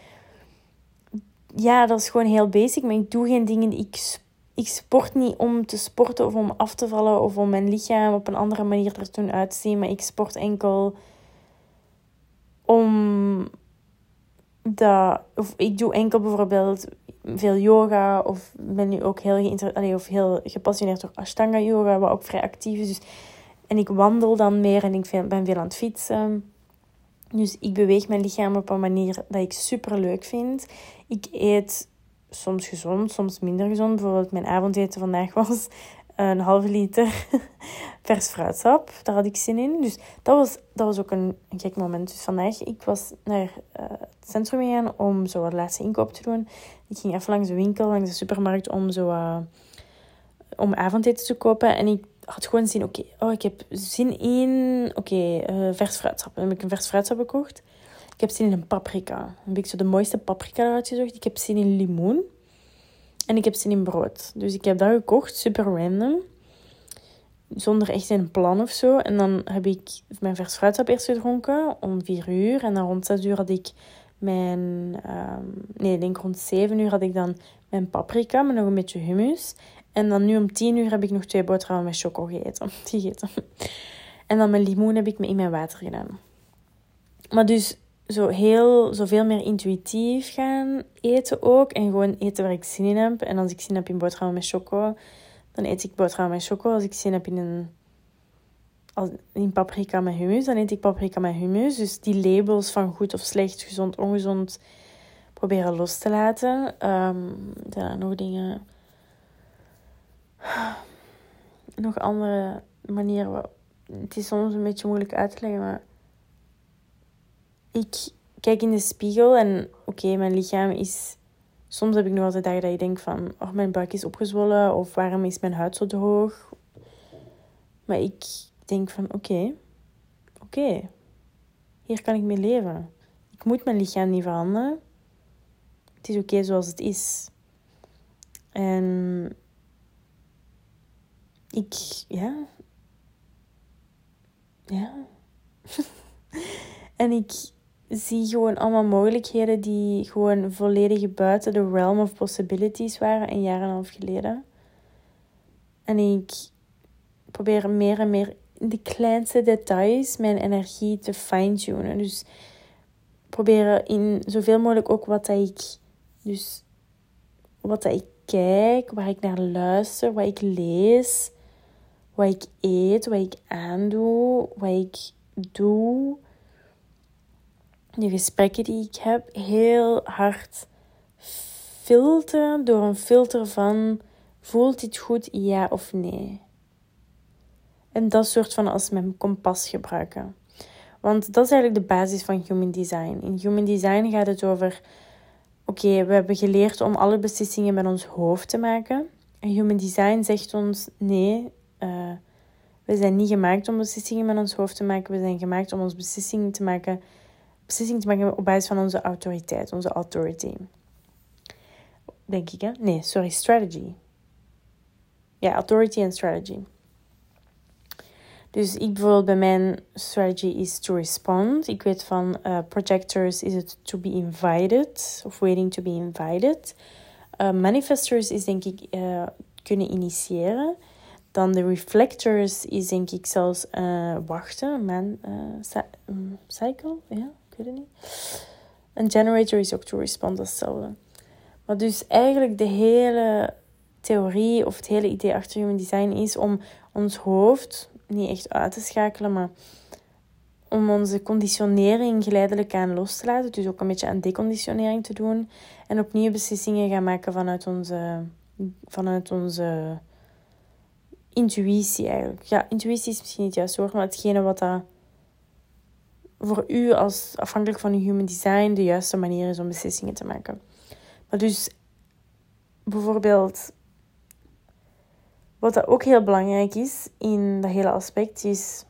A: ja, dat is gewoon heel basic, maar ik doe geen dingen ik ik sport niet om te sporten of om af te vallen of om mijn lichaam op een andere manier er toen uit te zien. Maar ik sport enkel om dat. Of ik doe enkel bijvoorbeeld veel yoga. Of ben nu ook heel, geïnter... of heel gepassioneerd door Ashtanga yoga, wat ook vrij actief is. Dus... En ik wandel dan meer en ik ben veel aan het fietsen. Dus ik beweeg mijn lichaam op een manier dat ik super leuk vind. Ik eet soms gezond, soms minder gezond. Bijvoorbeeld mijn avondeten vandaag was een halve liter vers fruitsap. Daar had ik zin in. Dus dat was, dat was ook een, een gek moment. Dus vandaag, ik was naar uh, het centrum gegaan om zo wat laatste inkoop te doen. Ik ging even langs de winkel, langs de supermarkt, om zo uh, om avondeten te kopen. En ik had gewoon zin, oké, oh, ik heb zin in, oké, okay, uh, vers fruitsap. Dan heb ik een vers fruitsap gekocht. Ik heb zin in een paprika. Dan heb ik zo de mooiste paprika eruit gezocht. Ik heb zin in limoen. En ik heb zin in brood. Dus ik heb dat gekocht, super random. Zonder echt een plan of zo. En dan heb ik mijn vers fruitsap eerst gedronken om vier uur. En dan rond zes uur had ik mijn... Um, nee, ik denk rond zeven uur had ik dan mijn paprika met nog een beetje hummus. En dan nu om tien uur heb ik nog twee boterhammen met choco gegeten. gegeten. En dan mijn limoen heb ik in mijn water gedaan. Maar dus zo heel, zoveel meer intuïtief gaan eten ook. En gewoon eten waar ik zin in heb. En als ik zin heb in boterhammen met choco, dan eet ik boterhammen met choco. Als ik zin heb in een in paprika met hummus, dan eet ik paprika met hummus. Dus die labels van goed of slecht, gezond, ongezond, proberen los te laten. Um, er nog dingen... Nog andere manieren. Het is soms een beetje moeilijk uit te leggen, maar ik kijk in de spiegel en oké, mijn lichaam is. Soms heb ik nog altijd dagen dat ik denk van, oh, mijn buik is opgezwollen of waarom is mijn huid zo droog? Maar ik denk van, oké, oké, hier kan ik mee leven. Ik moet mijn lichaam niet veranderen. Het is oké zoals het is. En ik, ja, ja. en ik zie gewoon allemaal mogelijkheden die gewoon volledig buiten de realm of possibilities waren een jaar en een half geleden. En ik probeer meer en meer in de kleinste details mijn energie te fine-tunen. Dus proberen in zoveel mogelijk ook wat dat ik, dus wat dat ik kijk, waar ik naar luister, wat ik lees, wat ik eet, wat ik aandoe, wat ik doe de gesprekken die ik heb heel hard filteren door een filter van voelt dit goed ja of nee. En dat soort van als mijn kompas gebruiken. Want dat is eigenlijk de basis van human design. In human design gaat het over oké, we hebben geleerd om alle beslissingen met ons hoofd te maken. En human design zegt ons nee, uh, we zijn niet gemaakt om beslissingen met ons hoofd te maken. We zijn gemaakt om ons beslissingen te maken beslissing te maken op basis van onze autoriteit, onze authority. Denk ik, hè? Nee, sorry, strategy. Ja, authority en strategy. Dus ik bijvoorbeeld bij mijn strategy is to respond. Ik weet van uh, projectors is het to be invited of waiting to be invited. Uh, manifestors is denk ik uh, kunnen initiëren. Dan de reflectors is denk ik zelfs uh, wachten, man, uh, cycle, ja, ik weet het niet. Een generator is ook to respond, hetzelfde. Maar dus eigenlijk de hele theorie of het hele idee achter human design is om ons hoofd niet echt uit te schakelen, maar om onze conditionering geleidelijk aan los te laten. Dus ook een beetje aan deconditionering te doen. En opnieuw beslissingen gaan maken vanuit onze, vanuit onze intuïtie eigenlijk. Ja, intuïtie is misschien niet juist woord, maar hetgene wat dat voor u als afhankelijk van uw human design de juiste manier is om beslissingen te maken. Maar dus bijvoorbeeld, wat dat ook heel belangrijk is in dat hele aspect, is.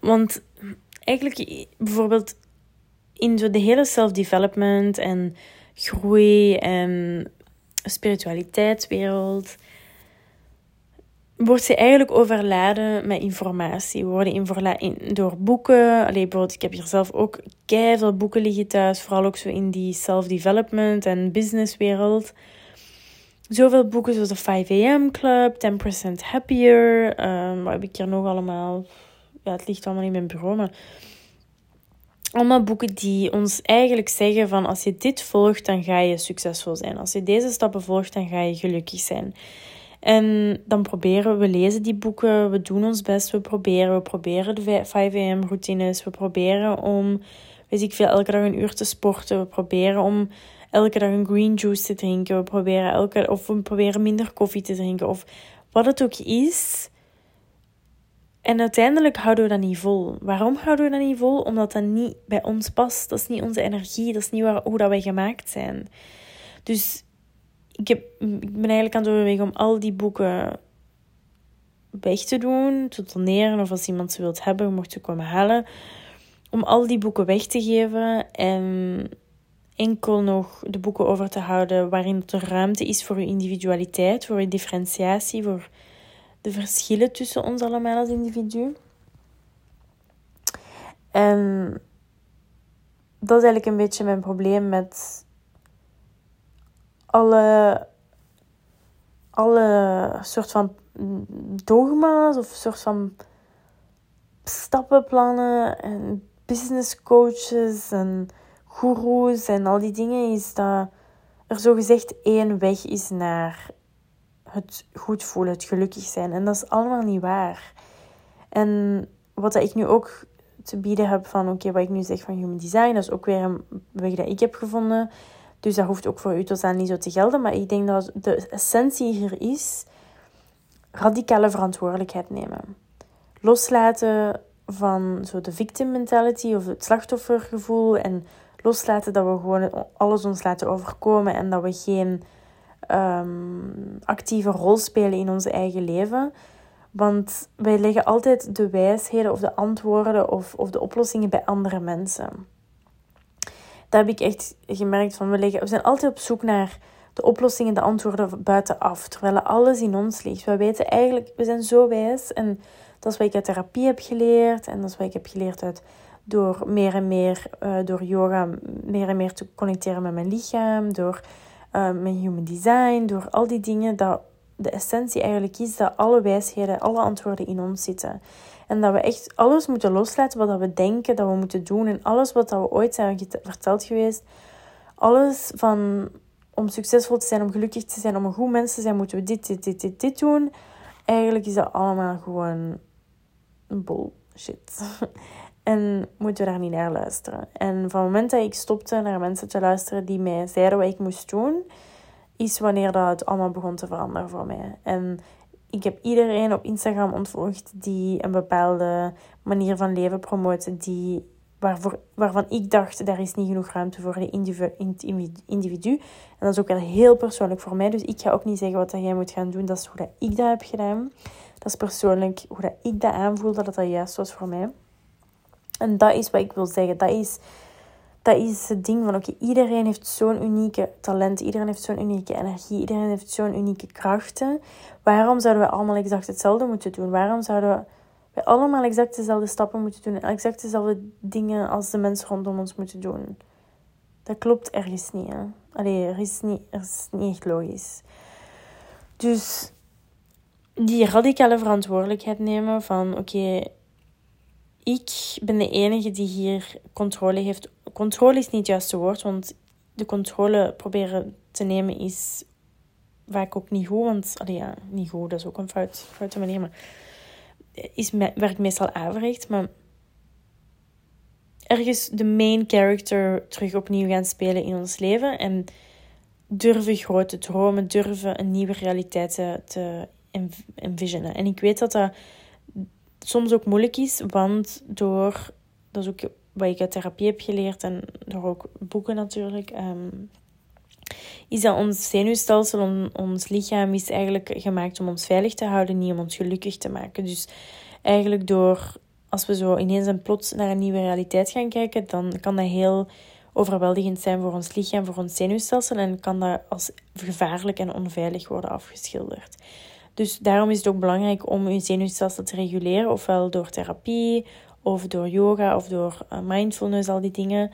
A: Want eigenlijk, bijvoorbeeld in de hele self-development en groei en spiritualiteitswereld wordt ze eigenlijk overladen met informatie. We worden in, door boeken. Allee, bijvoorbeeld, ik heb hier zelf ook veel boeken liggen thuis. Vooral ook zo in die self-development en businesswereld. Zoveel boeken zoals de 5 AM Club, 10% Happier. Um, wat heb ik hier nog allemaal? Ja, het ligt allemaal in mijn bureau, maar... Allemaal boeken die ons eigenlijk zeggen van als je dit volgt, dan ga je succesvol zijn. Als je deze stappen volgt, dan ga je gelukkig zijn. En dan proberen we, lezen die boeken, we doen ons best, we proberen, we proberen de 5 am routines, we proberen om, weet ik veel, elke dag een uur te sporten, we proberen om elke dag een green juice te drinken, we proberen elke, of we proberen minder koffie te drinken, of wat het ook is. En uiteindelijk houden we dat niet vol. Waarom houden we dat niet vol? Omdat dat niet bij ons past. Dat is niet onze energie. Dat is niet waar, hoe dat wij gemaakt zijn. Dus ik, heb, ik ben eigenlijk aan het overwegen om al die boeken weg te doen, te doneren. Of als iemand ze wilt hebben, mocht ze komen halen. Om al die boeken weg te geven en enkel nog de boeken over te houden waarin er ruimte is voor je individualiteit, voor je differentiatie, voor de verschillen tussen ons allemaal als individu. En dat is eigenlijk een beetje mijn probleem met alle, alle soort van dogma's of soort van stappenplannen en business coaches en goeroes en al die dingen is dat er zo gezegd één weg is naar het goed voelen, het gelukkig zijn. En dat is allemaal niet waar. En wat ik nu ook te bieden heb van, oké, wat ik nu zeg van human design, dat is ook weer een weg dat ik heb gevonden. Dus dat hoeft ook voor u tot aan niet zo te gelden. Maar ik denk dat de essentie hier is radicale verantwoordelijkheid nemen. Loslaten van zo de victim mentality of het slachtoffergevoel. En loslaten dat we gewoon alles ons laten overkomen en dat we geen um, actieve rol spelen in onze eigen leven. Want wij leggen altijd de wijsheden of de antwoorden of, of de oplossingen bij andere mensen. Daar heb ik echt gemerkt van. We, leggen, we zijn altijd op zoek naar de oplossingen, de antwoorden buitenaf. Terwijl alles in ons ligt. We weten eigenlijk, we zijn zo wijs. En dat is wat ik uit therapie heb geleerd. En dat is wat ik heb geleerd uit door meer en meer uh, door yoga meer en meer te connecteren met mijn lichaam. Door uh, mijn human design, door al die dingen, dat de essentie eigenlijk is dat alle wijsheden, alle antwoorden in ons zitten. En dat we echt alles moeten loslaten wat we denken dat we moeten doen. En alles wat we ooit zijn verteld geweest. Alles van om succesvol te zijn, om gelukkig te zijn, om een goed mens te zijn, moeten we dit, dit, dit, dit, dit doen. Eigenlijk is dat allemaal gewoon bullshit. En moeten we daar niet naar luisteren. En van het moment dat ik stopte naar mensen te luisteren die mij zeiden wat ik moest doen, is wanneer dat het allemaal begon te veranderen voor mij. En ik heb iedereen op Instagram ontvolgd die een bepaalde manier van leven promoten, die, waarvoor, waarvan ik dacht, daar is niet genoeg ruimte voor de individu. En dat is ook wel heel persoonlijk voor mij. Dus ik ga ook niet zeggen wat jij moet gaan doen. Dat is hoe dat ik dat heb gedaan. Dat is persoonlijk hoe dat ik dat aanvoel, dat dat juist was voor mij. En dat is wat ik wil zeggen. Dat is, dat is het ding van, oké, iedereen heeft zo'n unieke talent. Iedereen heeft zo'n unieke energie. Iedereen heeft zo'n unieke krachten. Waarom zouden we allemaal exact hetzelfde moeten doen? Waarom zouden we allemaal exact dezelfde stappen moeten doen? En exact dezelfde dingen als de mensen rondom ons moeten doen? Dat klopt ergens niet, hè? Allee, er is niet, er is niet echt logisch. Dus die radicale verantwoordelijkheid nemen van oké, ik ben de enige die hier controle heeft. Controle is niet het juiste woord, want de controle proberen te nemen is vaak ook niet goed. Want, allee, ja, niet goed, dat is ook een fout, foute manier, maar is, werkt meestal averechts. Maar ergens de main character terug opnieuw gaan spelen in ons leven en durven grote dromen, durven een nieuwe realiteit te, te envisionen. En ik weet dat dat soms ook moeilijk is, want door, dat is ook wat ik uit therapie heb geleerd en door ook boeken natuurlijk, ehm, is dat ons zenuwstelsel, ons lichaam is eigenlijk gemaakt om ons veilig te houden, niet om ons gelukkig te maken. Dus eigenlijk door, als we zo ineens en plots naar een nieuwe realiteit gaan kijken, dan kan dat heel overweldigend zijn voor ons lichaam, voor ons zenuwstelsel en kan dat als gevaarlijk en onveilig worden afgeschilderd. Dus daarom is het ook belangrijk om je zenuwstelsel te reguleren, ofwel door therapie, of door yoga, of door eh, mindfulness, al die dingen,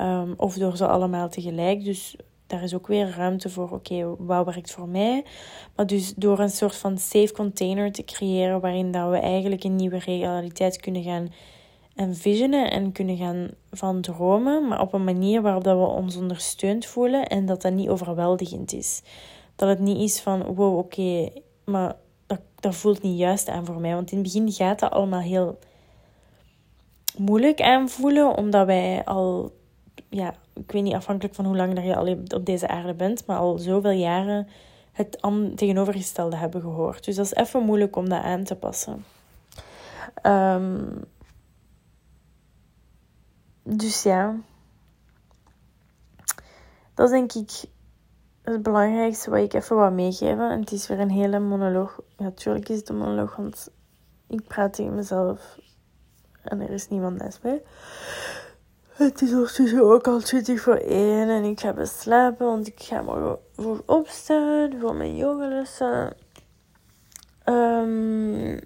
A: um, of door ze allemaal tegelijk. Dus daar is ook weer ruimte voor, oké, wat werkt voor mij? Maar dus door een soort van safe container te creëren waarin dat we eigenlijk een nieuwe realiteit kunnen gaan envisionen en kunnen gaan van dromen, maar op een manier waarop dat we ons ondersteund voelen en dat dat niet overweldigend is. Dat het niet is van, wow, oké, maar dat, dat voelt niet juist aan voor mij. Want in het begin gaat dat allemaal heel moeilijk aanvoelen, omdat wij al, ja, ik weet niet afhankelijk van hoe lang dat je al op deze aarde bent, maar al zoveel jaren het tegenovergestelde hebben gehoord. Dus dat is even moeilijk om dat aan te passen. Um, dus ja, dat is denk ik het belangrijkste wat ik even wil meegeven. En het is weer een hele monoloog. Natuurlijk is het een monoloog, want ik praat tegen mezelf en er is niemand naast mij. Het is ondertussen ook al 20 voor 1 en ik ga slapen, want ik ga morgen voor opstaan voor mijn yogalessen. Um,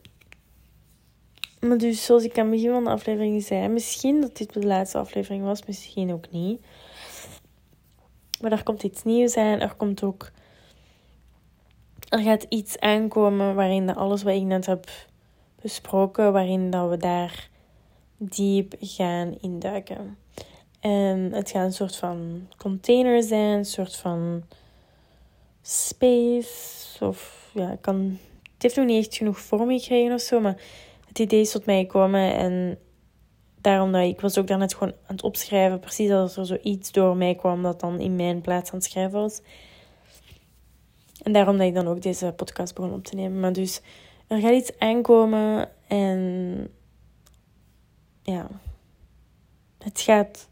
A: maar dus zoals ik aan het begin van de aflevering zei, misschien dat dit de laatste aflevering was, misschien ook niet. Maar er komt iets nieuws aan. Er komt ook. Er gaat iets aankomen waarin alles wat ik net heb besproken, waarin dat we daar diep gaan induiken. En het gaat een soort van container zijn, een soort van space. Of ja, kan, het heeft nog niet echt genoeg vorm gekregen of zo, maar het idee is tot mij gekomen. En daarom dat ik was ook daarnet gewoon aan het opschrijven. Precies als er zoiets door mij kwam dat dan in mijn plaats aan het schrijven was. En daarom dat ik dan ook deze podcast begon op te nemen. Maar dus er gaat iets aankomen en ja, het gaat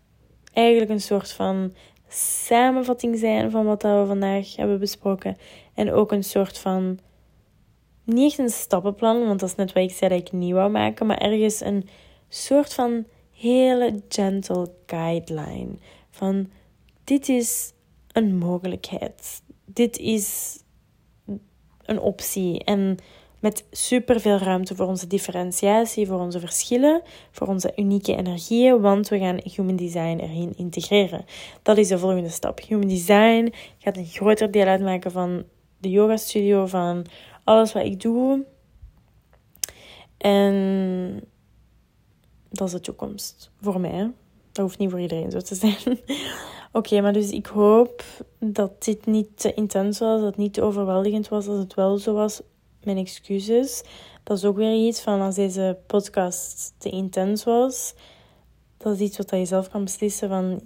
A: eigenlijk een soort van samenvatting zijn van wat we vandaag hebben besproken. En ook een soort van, niet een stappenplan, want dat is net wat ik zei dat ik niet wou maken, maar ergens een soort van hele gentle guideline. Van dit is een mogelijkheid. Dit is een optie. En met superveel ruimte voor onze differentiatie, voor onze verschillen, voor onze unieke energieën, want we gaan human design erin integreren. Dat is de volgende stap. Human design gaat een groter deel uitmaken van de yoga studio, van alles wat ik doe. En dat is de toekomst voor mij. Dat hoeft niet voor iedereen zo te zijn. Oké, maar dus ik hoop dat dit niet te intens was, dat het niet te overweldigend was als het wel zo was. Mijn excuses. Dat is ook weer iets van als deze podcast te intens was. Dat is iets wat je zelf kan beslissen van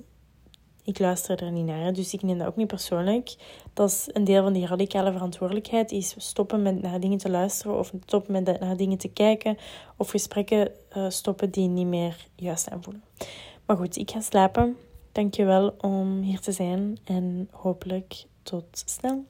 A: ik luister er niet naar. Dus ik neem dat ook niet persoonlijk. Dat is een deel van die radicale verantwoordelijkheid. Is stoppen met naar dingen te luisteren. Of stoppen met naar dingen te kijken. Of gesprekken uh, stoppen die niet meer juist aanvoelen. Maar goed, ik ga slapen. Dankjewel om hier te zijn. En hopelijk tot snel.